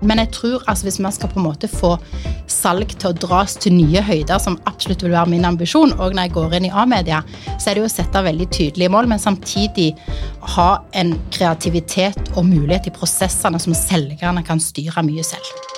Men jeg tror altså hvis vi skal på en måte få salg til å dras til nye høyder, som absolutt vil være min ambisjon, og når jeg går inn i A-media, så er det jo å sette veldig tydelige mål, men samtidig ha en kreativitet og mulighet i prosessene som selgerne kan styre mye selv.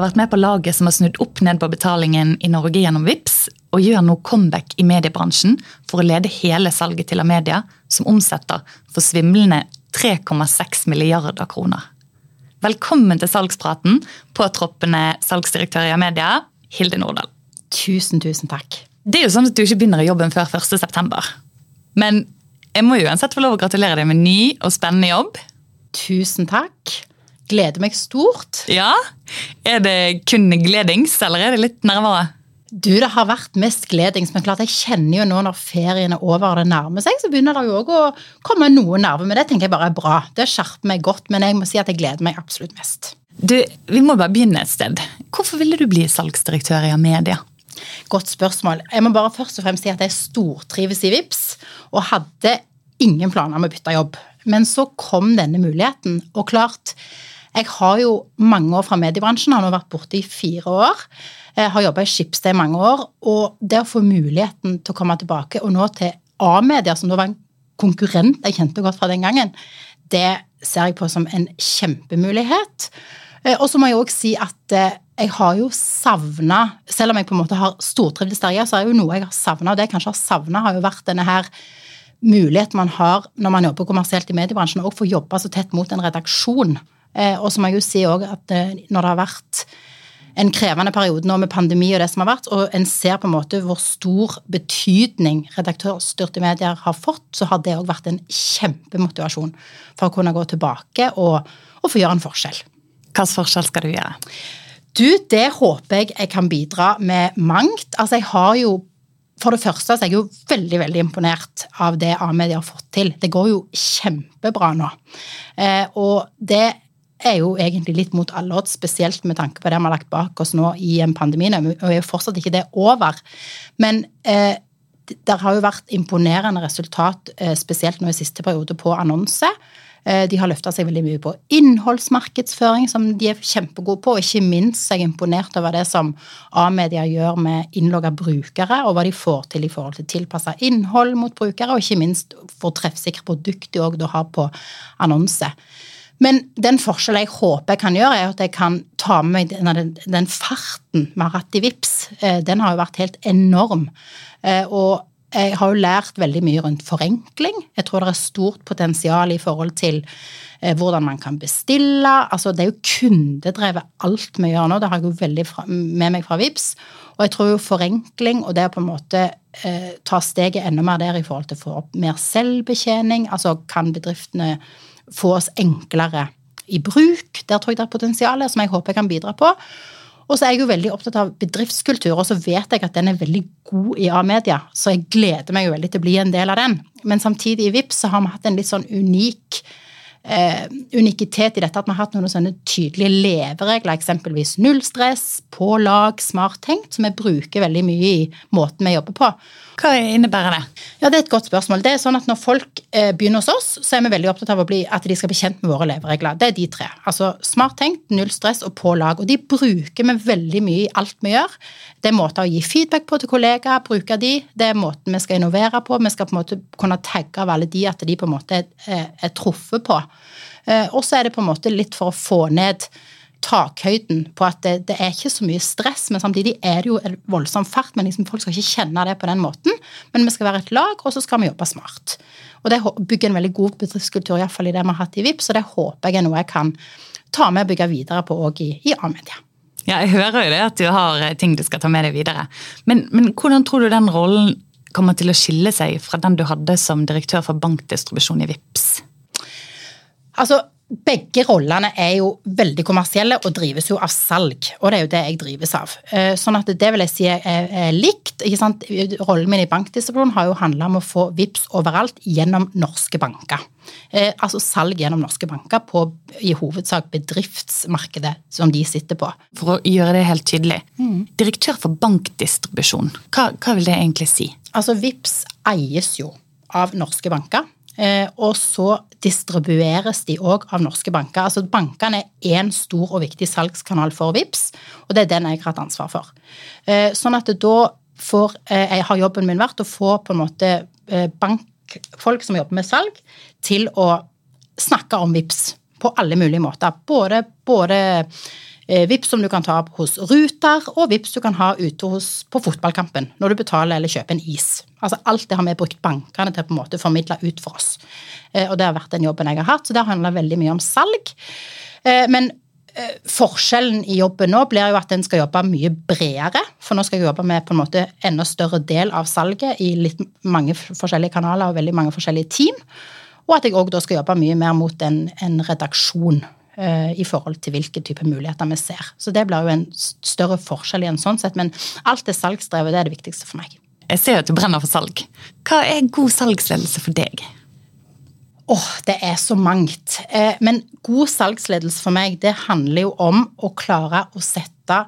Har vært med på laget som har snudd opp ned på betalingen i Norge gjennom VIPS, og gjør nå comeback i mediebransjen for å lede hele salget til Amedia, som omsetter for svimlende 3,6 milliarder kroner. Velkommen til salgspraten, påtroppende salgsdirektør i Amedia, Hilde Nordahl. Tusen, tusen takk. Det er jo sånn at du ikke begynner i jobben før 1.9. Men jeg må jo uansett få lov å gratulere deg med ny og spennende jobb. Tusen takk gleder meg stort. Ja? Er det kun gledings, eller er det litt nervere? Du, Det har vært mest gledings, men klart jeg kjenner jo nå når ferien er over og det nærmer seg, så begynner det jo òg å komme noe nerver. Men det tenker jeg bare er bra. Det skjerper meg godt, men jeg må si at jeg gleder meg absolutt mest. Du, Vi må bare begynne et sted. Hvorfor ville du bli salgsdirektør i Amedia? Godt spørsmål. Jeg må bare først og fremst si at jeg stortrives i VIPS, og hadde ingen planer om å bytte jobb. Men så kom denne muligheten, og klart jeg har jo mange år fra mediebransjen, har nå vært borte i fire år. Jeg har jobba i Schibsted i mange år. Og det å få muligheten til å komme tilbake, og nå til A-media, som da var en konkurrent jeg kjente godt fra den gangen, det ser jeg på som en kjempemulighet. Eh, og så må jeg òg si at eh, jeg har jo savna Selv om jeg på en måte har stortrivdes der, så er det jo noe jeg har savna. Og det jeg kanskje har savna, har jo vært denne her muligheten man har når man jobber kommersielt i mediebransjen, å får jobbe så tett mot en redaksjon. Eh, og så må jeg jo si òg at eh, når det har vært en krevende periode nå med pandemi og det som har vært, og en ser på en måte hvor stor betydning redaktørstyrte medier har fått, så har det òg vært en kjempemotivasjon for å kunne gå tilbake og, og få gjøre en forskjell. Hvilken forskjell skal du gjøre? Du, Det håper jeg jeg kan bidra med mangt. Altså, jeg har jo for det første så er jeg jo veldig veldig imponert av det A-media har fått til. Det går jo kjempebra nå. Eh, og det er jo egentlig litt mot alle odds, spesielt med tanke på det vi har lagt bak oss nå i en pandemi. Og er jo fortsatt ikke det over. Men eh, det har jo vært imponerende resultat, eh, spesielt nå i siste periode, på annonse. Eh, de har løfta seg veldig mye på innholdsmarkedsføring, som de er kjempegode på. Og ikke minst er jeg imponert over det som A-media gjør med innlogga brukere, og hva de får til i forhold til tilpassa innhold mot brukere, og ikke minst hvor treffsikre produkter de òg har på annonse. Men den forskjellen jeg håper jeg kan gjøre, er at jeg kan ta med meg den, den farten vi har hatt i VIPS. Eh, den har jo vært helt enorm. Eh, og jeg har jo lært veldig mye rundt forenkling. Jeg tror det er stort potensial i forhold til eh, hvordan man kan bestille. Altså, det er jo kundedrevet alt vi gjør nå. Det har jeg jo veldig med meg fra VIPS. Og jeg tror jo forenkling og det å på en måte eh, ta steget enda mer der i forhold til å få opp mer selvbetjening, altså kan bedriftene få oss enklere i bruk. Der tror jeg det er potensial som jeg håper jeg kan bidra på. Og så er jeg jo veldig opptatt av bedriftskultur, og så vet jeg at den er veldig god i A-media, så jeg gleder meg jo veldig til å bli en del av den. Men samtidig i VIPS så har vi hatt en litt sånn unik eh, unikitet i dette at vi har hatt noen sånne tydelige leveregler, eksempelvis null stress, på lag, smart tenkt, som vi bruker veldig mye i måten vi jobber på. Hva innebærer det? Ja, Det er et godt spørsmål. Det er sånn at Når folk eh, begynner hos oss, så er vi veldig opptatt av bli, at de skal bli kjent med våre leveregler. Det er de tre. Altså Smart tenkt, null stress og på lag. Og De bruker vi veldig mye i alt vi gjør. Det er måter å gi feedback på til kollegaer, bruke de. Det er måten vi skal innovere på. Vi skal på en måte kunne tagge av alle de at de på en måte er, er truffet på. Eh, og så er det på en måte litt for å få ned takhøyden på at det, det, er ikke så mye stress, men samtidig er det jo en voldsom fart. Men liksom folk skal ikke kjenne det på den måten. Men vi skal være et lag, og så skal vi jobbe smart. Og det bygger en veldig god bedriftskultur, iallfall i det vi har hatt i VIPS, og det håper jeg er noe jeg kan ta med og bygge videre på òg i, i A-media. Ja, jeg hører jo det at du har eh, ting du skal ta med deg videre. Men, men hvordan tror du den rollen kommer til å skille seg fra den du hadde som direktør for bankdistribusjon i VIPS? Altså, begge rollene er jo veldig kommersielle og drives jo av salg. Og det er jo det jeg drives av. Eh, sånn at det vil jeg si er, likt. ikke sant? Rollen min i bankdisiplin har jo handla om å få VIPS overalt gjennom norske banker. Eh, altså salg gjennom norske banker på i hovedsak bedriftsmarkedet som de sitter på. For å gjøre det helt tydelig. Mm. Direktør for bankdistribusjon, hva, hva vil det egentlig si? Altså VIPS eies jo av norske banker. Eh, og så distribueres de òg av norske banker. Altså Bankene er én stor og viktig salgskanal for VIPS, og det er den jeg har hatt ansvar for. Eh, sånn at da får eh, Jeg har jobben min vært å få på en måte bankfolk som jobber med salg, til å snakke om VIPS på alle mulige måter. Både, både Vips som du kan ta hos Ruter, og Vips du kan ha ute hos, på fotballkampen når du betaler eller kjøper en is. Altså Alt det har vi brukt bankene til å på en måte formidle ut for oss. Eh, og det har vært den jobben jeg har hatt, så det handler veldig mye om salg. Eh, men forskjellen i jobben nå blir jo at en skal jobbe mye bredere. For nå skal jeg jobbe med på en måte enda større del av salget i litt mange forskjellige kanaler og veldig mange forskjellige team. Og at jeg òg da skal jobbe mye mer mot en, en redaksjon Eh, i forhold til hvilke type muligheter vi ser. Så det blir jo en større forskjell i en sånn sett, men alt det salgsdrevet det er det viktigste for meg. Jeg ser at du brenner for salg. Hva er god salgsledelse for deg? Åh, oh, det er så mangt. Eh, men god salgsledelse for meg, det handler jo om å klare å sette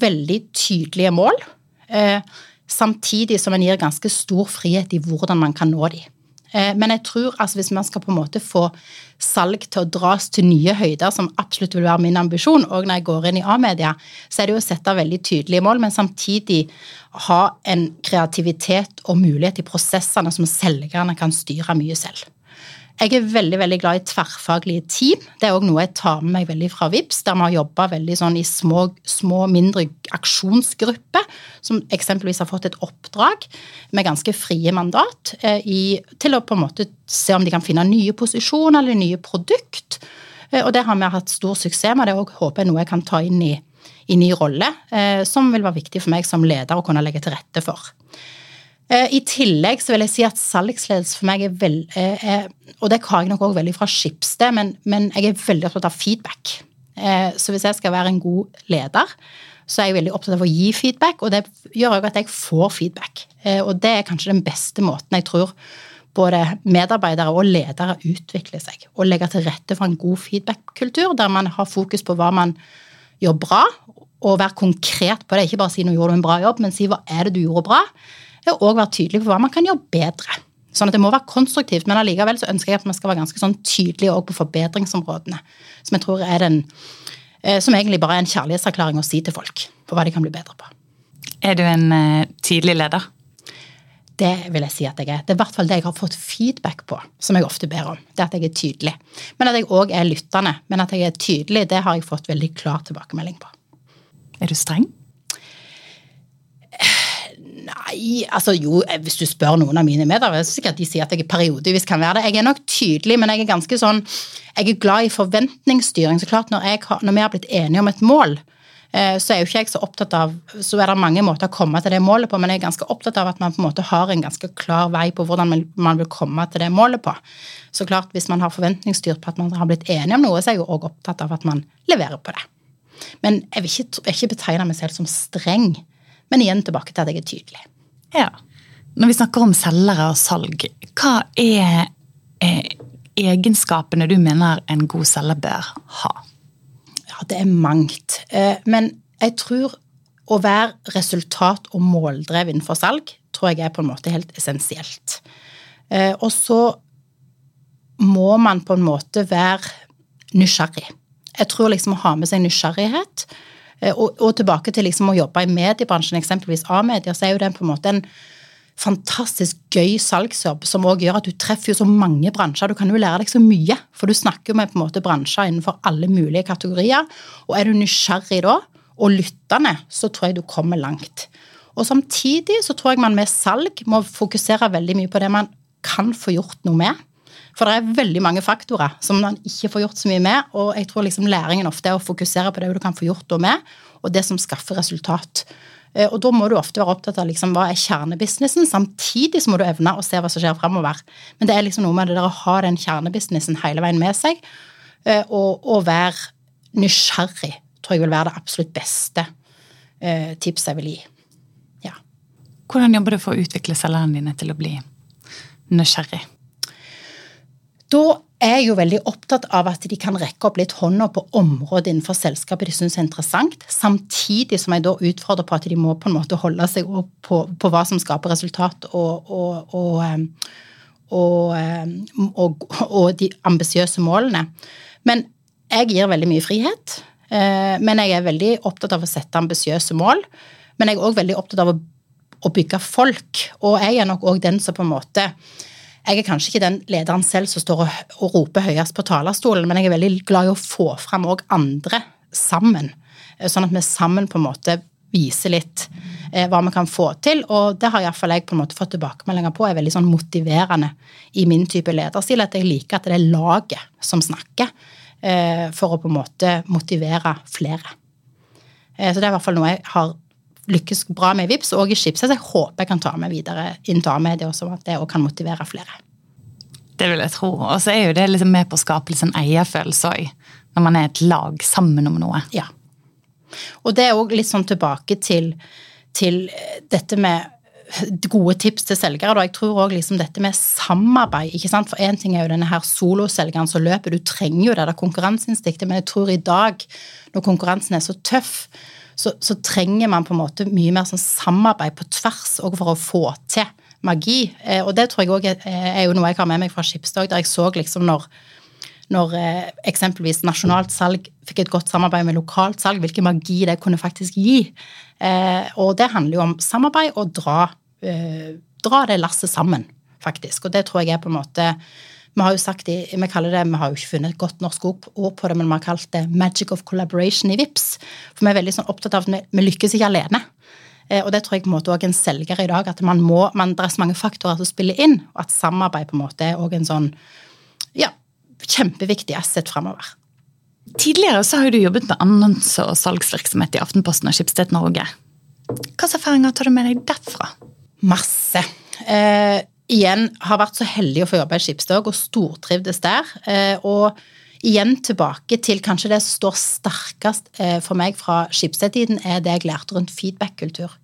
veldig tydelige mål, eh, samtidig som en gir ganske stor frihet i hvordan man kan nå dem. Eh, men jeg tror altså hvis man skal på en måte få salg til å dras til nye høyder, som absolutt vil være min ambisjon, og når jeg går inn i A-media, så er det jo å sette veldig tydelige mål, men samtidig ha en kreativitet og mulighet i prosessene som selgerne kan styre mye selv. Jeg er veldig veldig glad i tverrfaglige team. Det er òg noe jeg tar med meg veldig fra VIPS, der vi har jobba veldig sånn i små, små, mindre aksjonsgrupper, som eksempelvis har fått et oppdrag med ganske frie mandat eh, i, til å på en måte se om de kan finne nye posisjoner eller nye produkt. Eh, og det har vi hatt stor suksess med. Det òg håper jeg noe jeg kan ta inn i, i ny rolle, eh, som vil være viktig for meg som leder å kunne legge til rette for. Eh, I tillegg så vil jeg si at salgsledelse for meg er veldig eh, Og det har jeg nok òg veldig fra Skipsted, men, men, jeg er veldig opptatt av feedback. Eh, så hvis jeg skal være en god leder, så er jeg veldig opptatt av å gi feedback, og det gjør òg at jeg får feedback. Og det er kanskje den beste måten jeg tror både medarbeidere og ledere utvikler seg. Og legger til rette for en god feedback-kultur, der man har fokus på hva man gjør bra, og være konkret på det. Ikke bare si 'nå gjorde du en bra jobb', men si 'hva er det du gjorde bra'? Og òg være tydelig på hva man kan gjøre bedre. Sånn at Det må være konstruktivt, men allikevel så ønsker jeg at man skal være ganske sånn tydelige på forbedringsområdene. Som jeg tror er den, eh, som egentlig bare er en kjærlighetserklæring å si til folk på hva de kan bli bedre på. Er du en uh, tydelig leder? Det vil jeg si at jeg er. Det er i hvert fall det jeg har fått feedback på, som jeg ofte ber om. Det at jeg er tydelig. Men at jeg òg er lyttende. Men at jeg er tydelig, det har jeg fått veldig klar tilbakemelding på. Er du streng? Nei, altså jo, eh, hvis du spør noen av mine medarbeidere, så sikkert de sier at jeg periodevis kan være det. Jeg er nok tydelig, men jeg er ganske sånn Jeg er glad i forventningsstyring. Så klart, når, jeg, når vi har blitt enige om et mål, eh, så er jo ikke jeg så opptatt av Så er det mange måter å komme til det målet på, men jeg er ganske opptatt av at man på en måte har en ganske klar vei på hvordan man vil komme til det målet på. Så klart, hvis man har forventningsstyrt på at man har blitt enige om noe, så er jeg jo òg opptatt av at man leverer på det. Men jeg vil ikke, jeg ikke betegne meg selv som streng. Men igjen tilbake til at jeg er tydelig. Ja. Når vi snakker om selgere og salg, hva er eh, egenskapene du mener en god selger bør ha? Ja, det er mangt. Eh, men jeg tror å være resultat- og måldrevet innenfor salg tror jeg er på en måte helt essensielt. Eh, og så må man på en måte være nysgjerrig. Jeg tror liksom å ha med seg nysgjerrighet og, og, tilbake til liksom å jobbe i mediebransjen, eksempelvis A-medier, så er jo det på en måte en fantastisk gøy salgsjobb som også gjør at du treffer jo så mange bransjer. Du kan jo lære deg så mye, for du snakker jo med på en måte bransjer innenfor alle mulige kategorier. Og er du nysgjerrig da, og lyttende, så tror jeg du kommer langt. Og samtidig så tror jeg man med salg må fokusere veldig mye på det man kan få gjort noe med. For det er veldig mange faktorer som man ikke får gjort så mye med. Og jeg tror liksom læringen ofte er å fokusere på det du kan få gjort og med, og det som skaffer resultat. Eh, og da må du ofte være opptatt av liksom, hva er kjernebusinessen, samtidig så må du evne å se hva som skjer fremover. Men det er liksom noe med det der å ha den kjernebusinessen hele veien med seg. Eh, og, og være nysgjerrig tror jeg vil være det absolutt beste eh, tipset jeg vil gi. Ja. Hvordan jobber du for å utvikle selgerne dine til å bli nysgjerrig? Da er jeg jo veldig opptatt av at de kan rekke opp litt hånda på området innenfor selskapet de syns er interessant, samtidig som jeg da utfordrer på at de må på en måte holde seg opp på, på hva som skaper resultat, og, og, og, og, og de ambisiøse målene. Men jeg gir veldig mye frihet. Eh, men jeg er veldig opptatt av å sette ambisiøse mål. Men jeg er òg veldig opptatt av å, bygge folk. Og jeg er nok òg den som på en måte Jeg er kanskje ikke den lederen selv som står og, roper høyest på talerstolen, men jeg er veldig glad i å få fram òg andre sammen. Eh, sånn at vi sammen på en måte viser litt eh, hva vi kan få til. Og det har iallfall jeg på en måte fått tilbakemeldinger på er veldig sånn motiverende i min type lederstil. At jeg liker at det er laget som snakker. Eh, for å på en måte motivere flere. Så det er i hvert fall noe jeg har lykkes bra med VIPS og i Schibsted. Så jeg håper jeg kan ta med videre inn A-media også, at det òg kan motivere flere. Det vil jeg tro. Og så er jo det liksom med på å skape litt sånn eierfølelse òg. Når man er et lag sammen om noe. Ja. Og det er òg litt sånn tilbake til, til dette med gode tips til selgere. Da. Jeg tror òg liksom dette med samarbeid. ikke sant? For én ting er jo denne her soloselgeren som løper, du trenger jo det der konkurranseinstinktet, men jeg tror i dag, når konkurransen er så tøff, så, så trenger man på en måte mye mer sånn samarbeid på tvers òg for å få til magi. Eh, og det tror jeg òg er, er, jo noe jeg har med meg fra Skipsdag, der jeg så liksom når når eh, eksempelvis nasjonalt salg fikk et godt samarbeid med lokalt salg, hvilken magi det kunne faktisk gi. Eh, og det handler jo om samarbeid og dra Eh, dra det lasset sammen, faktisk. Og det tror jeg er på en måte vi har jo sagt det, vi kaller det, vi har jo ikke funnet et godt norsk ord på det, men vi har kalt det 'magic of collaboration' i VIPS. For vi er veldig sånn opptatt av at vi, lykkes ikke alene. Eh, og det tror jeg på en måte også en selger i dag, at man må, man, det er så mange faktorer som spiller inn, og at samarbeid på en måte er også en sånn ja, kjempeviktig asset framover. Tidligere så har du jobbet med annonse- og salgsvirksomhet i Aftenposten og Skipsted Norge. Hvilke erfaringer tar du med deg derfra? Masse. Eh, igjen har vært så heldig å få jobbe i Skipsdag og stortrivdes der. Eh, og igjen tilbake til kanskje det som står sterkest eh, for meg fra Skipsted-tiden, er det jeg lærte rundt feedback-kultur.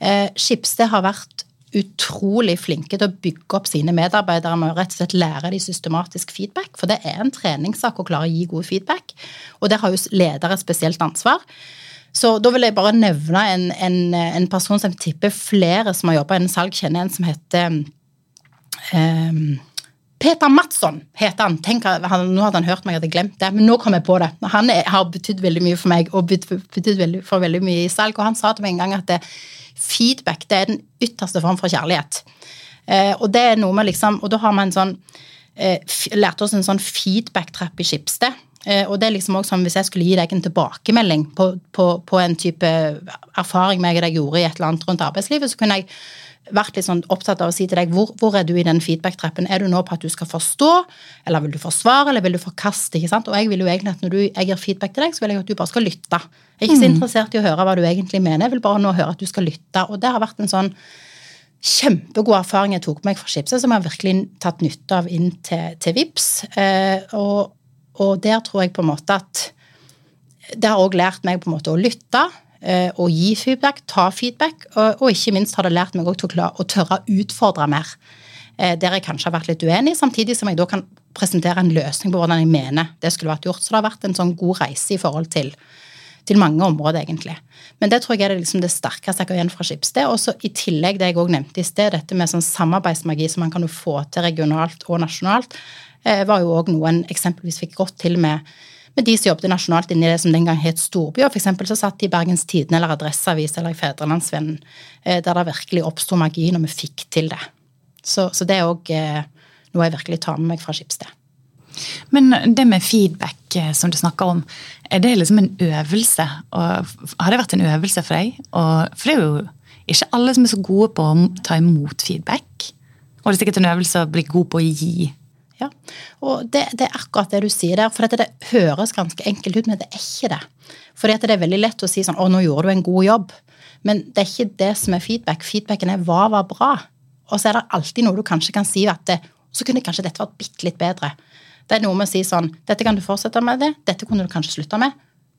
Eh, Skipsted har vært utrolig flinke til å bygge opp sine medarbeidere med å rett og slett lære de systematisk feedback. For det er en treningssak å klare å gi god feedback. Og der har jo ledere spesielt ansvar. Så da vil jeg bare nevne en, en, en person som tipper flere som har jobba innen salg, kjenner en som heter um, Peter Madsson heter han. Tenk, han. Nå hadde han hørt meg, jeg hadde glemt det, men nå kom jeg på det. Han er, har betydd veldig mye for meg og betydd veldig, for veldig mye i salg. Og han sa til meg en gang at det, feedback det er den ytterste form for kjærlighet. Eh, og det er noe med liksom, og da har man en sånn eh, lærte oss en sånn feedback-trapp i Skipsted. Eh, og det er liksom også sånn, Hvis jeg skulle gi deg en tilbakemelding på, på, på en type erfaring med og deg gjorde i et eller annet rundt arbeidslivet, så kunne jeg vært litt sånn opptatt av å si til deg hvor, hvor er du i den feedback-trappen? Er du nå på at du skal forstå, eller vil du forsvare, eller vil du forkaste? ikke sant? Og jeg vil jo egentlig at Når du, jeg gir feedback til deg, så vil jeg at du bare skal lytte. Jeg er ikke så mm. interessert i å høre hva du egentlig mener, jeg vil bare nå høre at du skal lytte. Og det har vært en sånn kjempegod erfaring jeg tok med meg fra Skipset, som jeg har virkelig tatt nytte av inn til, til VIPS. Eh, og, og der tror jeg på en måte at Det har òg lært meg på en måte å lytte eh, og gi feedback, ta feedback, og, ikke minst har det lært meg til å, å tørre å utfordre mer. Eh, der jeg kanskje har vært litt uenig, samtidig som jeg da kan presentere en løsning på hvordan jeg mener det skulle vært gjort. Så det har vært en sånn god reise i forhold til, til mange områder, egentlig. Men det tror jeg er det, liksom det sterkeste jeg har igjen fra Skipsted. Og så i tillegg det jeg òg nevnte i sted, dette med sånn samarbeidsmagi som man kan få til regionalt og nasjonalt. Eh, var jo òg noe en eksempelvis fikk godt til med, med de som jobbet nasjonalt inni det som den gang het storby. Og for eksempel så satt de i Bergens Tidende eller Adresseavis eller i Fedrelandsvennen, eh, der det virkelig oppsto magi når vi fikk til det. Så, så det er òg eh, noe jeg virkelig tar med meg fra Skipsted. Men det med feedback som du snakker om, er det liksom en øvelse? Og har det vært en øvelse for deg? Og, for det er jo ikke alle som er så gode på å ta imot feedback. Og det er sikkert en øvelse å bli god på å gi ja, og det, det, er akkurat det du sier der. For dette, det høres ganske enkelt ut, men det er ikke det. Fordi det er veldig lett å si sånn 'Å, nå gjorde du en god jobb'. Men det er ikke det som er feedback. Feedbacken er 'hva var bra'? Og så er det alltid noe du kanskje kan si at det, så kunne kanskje dette vært bitte litt bedre. Det er noe med å si sånn Dette kan du fortsette med det, dette kunne du kanskje slutte med.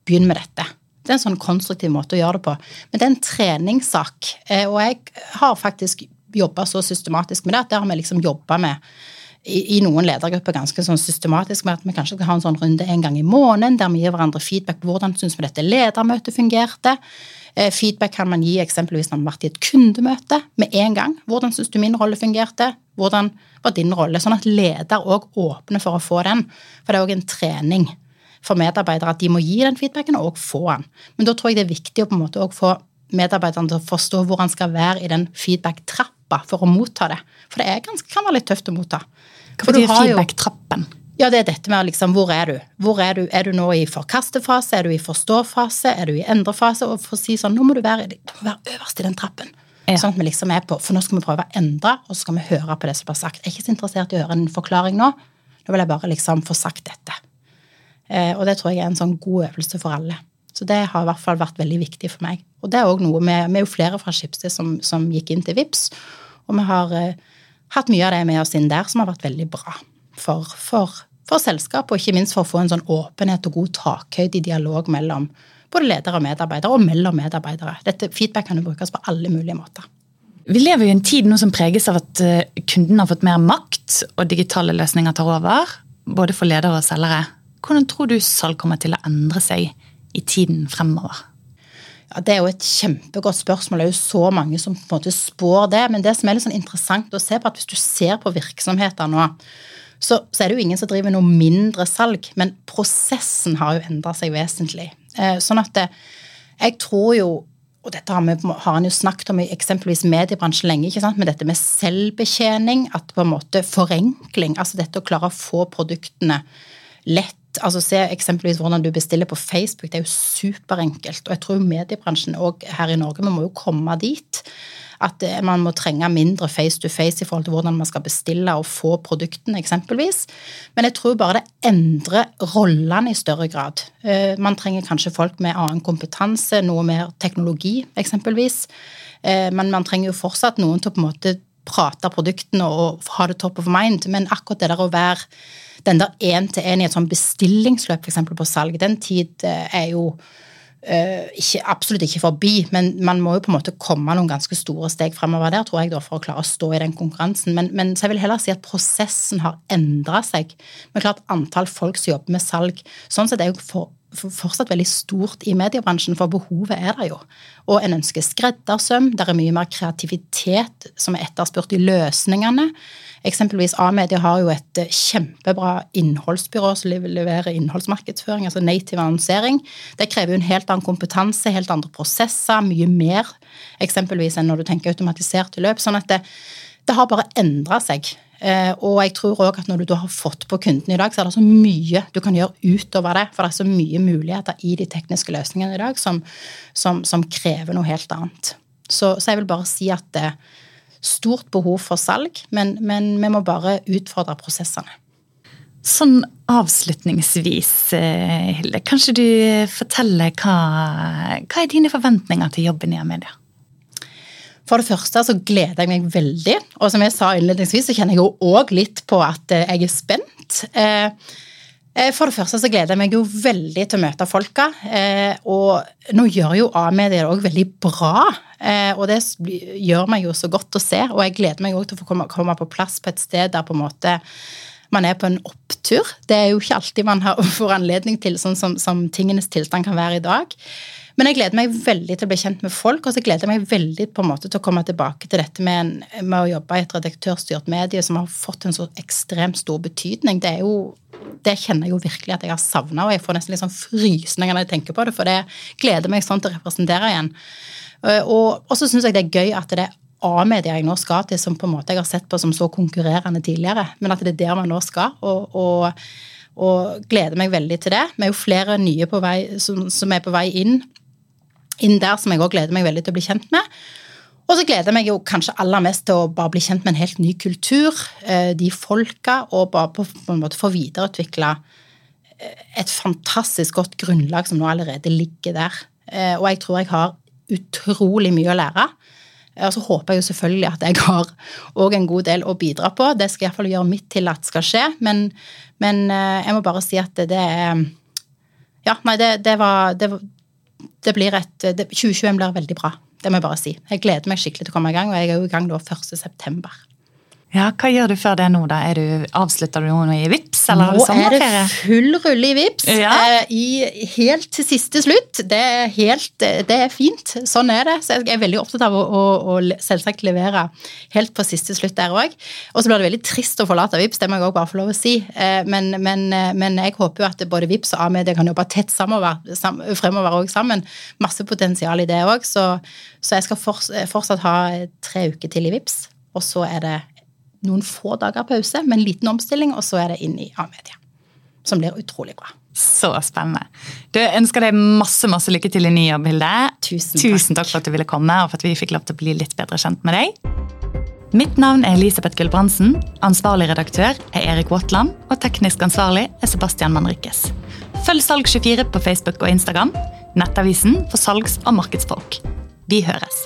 Begynn med dette. Det er en sånn konstruktiv måte å gjøre det på. Men det er en treningssak. Eh, og jeg har faktisk jobba så systematisk med det at det har vi liksom jobba med i, noen ledergrupper ganske sånn systematisk med at vi kanskje skal ha en sånn runde en gang i måneden der vi gir hverandre feedback på hvordan syns vi dette ledermøtet fungerte. Eh, feedback kan man gi eksempelvis når man har vært i et kundemøte med en gang. Hvordan syns du min rolle fungerte? Hvordan var din rolle? Sånn at leder òg åpner for å få den. For det er òg en trening for medarbeidere at de må gi den feedbacken og få den. Men da tror jeg det er viktig å på en måte få medarbeiderne til å forstå hvor han skal være i den feedback-trappa for å motta det. For det ganske, kan være litt tøft å motta. Hva betyr feedback-trappen? Ja, det er dette med liksom, hvor er du? Hvor er du? Er du nå i forkastefase? Er du i forståfase? Er du i endrefase? Og for å si sånn, nå må du være, du må være øverst i den trappen. Ja. Sånn at vi liksom er på, For nå skal vi prøve å endre, og så skal vi høre på det som blir sagt. Jeg er ikke så interessert i å høre en forklaring nå. Nå vil jeg bare liksom få sagt dette. Eh, og det tror jeg er en sånn god øvelse for alle. Så det har i hvert fall vært veldig viktig for meg. Og det er òg noe med Vi er jo flere fra Schibsted som, som, gikk inn til VIPS, og vi har eh, hatt mye av det med oss inn der som har vært veldig bra for, for, for selskapet, og ikke minst for å få en sånn åpenhet og god takhøyde i dialog mellom både ledere og medarbeidere, og mellom medarbeidere. Dette Feedback kan jo brukes på alle mulige måter. Vi lever i en tid nå som preges av at eh, kunden har fått mer makt, og digitale løsninger tar over. Både for ledere og selgere. Hvordan tror du salg kommer til å endre seg i tiden fremover? Ja, Det er jo et kjempegodt spørsmål. Det er jo så mange som på en måte spår det. Men det som er litt sånn interessant å se på, at hvis du ser på virksomheter nå, så, så er det jo ingen som driver noe mindre salg. Men prosessen har jo endra seg vesentlig. Eh, sånn at det, jeg tror jo og dette har, vi, har han jo snakket om i eksempelvis mediebransjen lenge, ikke sant? men dette med selvbetjening, at på en måte forenkling, altså dette å klare å få produktene lett altså Se eksempelvis hvordan du bestiller på Facebook. Det er jo superenkelt. Og jeg tror mediebransjen òg her i Norge, vi må jo komme dit. At eh, man må trenge mindre face to face i forhold til hvordan man skal bestille og få produktene, eksempelvis. Men jeg tror bare det endrer rollene i større grad. Eh, man trenger kanskje folk med annen kompetanse, noe mer teknologi, eksempelvis. Eh, men man trenger jo fortsatt noen til å på en måte prate produktene og ha det top of mind. Men akkurat det der å være den der én-til-én i et sånn bestillingsløp f.eks. på salg, den tid eh, er jo uh, ikke, absolutt ikke forbi, men man må jo på en måte komme noen ganske store steg fremover der, tror jeg, da, for å klare å stå i den konkurransen. Men, men så jeg vil heller si at prosessen har endra seg. Men klart antall folk som jobber med salg, sånn sett er jo for, for, fortsatt veldig stort i mediebransjen, for behovet er der jo. Og en ønsker skreddersøm, der er mye mer kreativitet som er etterspurt i løsningene. Eksempelvis A-media har jo et eh, kjempebra innholdsbyrå som leverer innholdsmarkedsføring, altså native annonsering. Det krever jo en helt annen kompetanse, helt andre prosesser, mye mer eksempelvis enn når du tenker automatiserte løp. Sånn at det, det har bare endra seg. Eh, og jeg tror òg at når du har fått på kunden i dag, så er det så mye du kan gjøre utover det. For det er så mye muligheter i de tekniske løsningene i dag som, som, som krever noe helt annet. Så, så, jeg vil bare si at det, er stort behov for salg, men, men vi må bare utfordre prosessene. Sånn avslutningsvis, eh, Hilde, kanskje du forteller hva, hva er dine forventninger til jobben i Amedia? For det første så gleder jeg meg veldig. Og som jeg sa innledningsvis, så kjenner jeg jo òg litt på at eh, jeg er spent. Eh, Eh, for det første så gleder jeg meg jo veldig til å møte folka. Og nå gjør jo A-medier det òg veldig bra. Og det gjør meg jo så godt å se. Og jeg gleder meg òg til å få komme på plass på et sted der på en måte man er på en opptur. Det er jo ikke alltid man får anledning til sånn som, som tingenes tilstand kan være i dag. Men jeg gleder meg veldig til å bli kjent med folk, og så gleder jeg meg veldig på en måte til å komme tilbake til dette med, en, med å jobbe i et redaktørstyrt medie som har fått en så ekstremt stor betydning. Det er jo det kjenner jeg jo virkelig at jeg har savna, og jeg får nesten litt sånn frysninger når jeg tenker på det, for det gleder meg sånn til å representere igjen. Eh, og så syns jeg det er gøy at det er A-media jeg nå skal til, som på en måte jeg har sett på som så konkurrerende tidligere, men at det er der man nå skal. og, og, og gleder meg veldig til det. Vi er jo flere nye på vei, som, som er på vei inn inn der som jeg òg gleder meg veldig til å bli kjent med. Og så gleder jeg meg jo kanskje aller mest til å bare bli kjent med en helt ny kultur, eh, de folka, og bare på, en måte få videreutvikla eh, et fantastisk godt grunnlag som nå allerede ligger der. Eh, og jeg tror jeg har utrolig mye å lære. Og så håper jeg jo selvfølgelig at jeg har òg en god del å bidra på. Det skal jeg iallfall gjøre mitt til at skal skje. Men, men jeg må bare si at det er Ja, nei, det, det var det, det, blir et det, 2021 blir veldig bra. Det må jeg bare si. Jeg gleder meg skikkelig til å komme i gang, og jeg er jo i gang da 1.9. Ja, Hva gjør du før det nå, da? Er du, avslutter du noe i VIPS, eller nå har er det full rulle i VIPS, Ja. eh, i, helt til siste slutt. Det er, helt, det er fint. Sånn er det. Så jeg er veldig opptatt av å, å, å selvsagt levere helt på siste slutt der òg. Og så blir det veldig trist å forlate VIPS, det må jeg òg bare få lov å si. Eh, Men, men, eh, men jeg håper jo at både VIPS og A-media kan jobbe tett samover, sam, fremover òg sammen. Masse potensial i det òg. Så, så jeg skal forts- fortsatt ha tre uker til i VIPS, og så er det noen få dager pause med en liten omstilling, og så er det inn i A-media. Som blir utrolig bra. Så spennende. Du ønsker deg masse masse lykke til i ny jobb, Hilde. Tusen takk. Tusen takk for at du ville komme, og for at vi fikk lov til å bli litt bedre kjent med deg. Mitt navn er Elisabeth Gulbrandsen. Ansvarlig redaktør er Erik Våtland. Og teknisk ansvarlig er Sebastian Manriquez. Følg Salg24 på Facebook og Instagram. Nettavisen for salgs- og markedsfolk. Vi høres.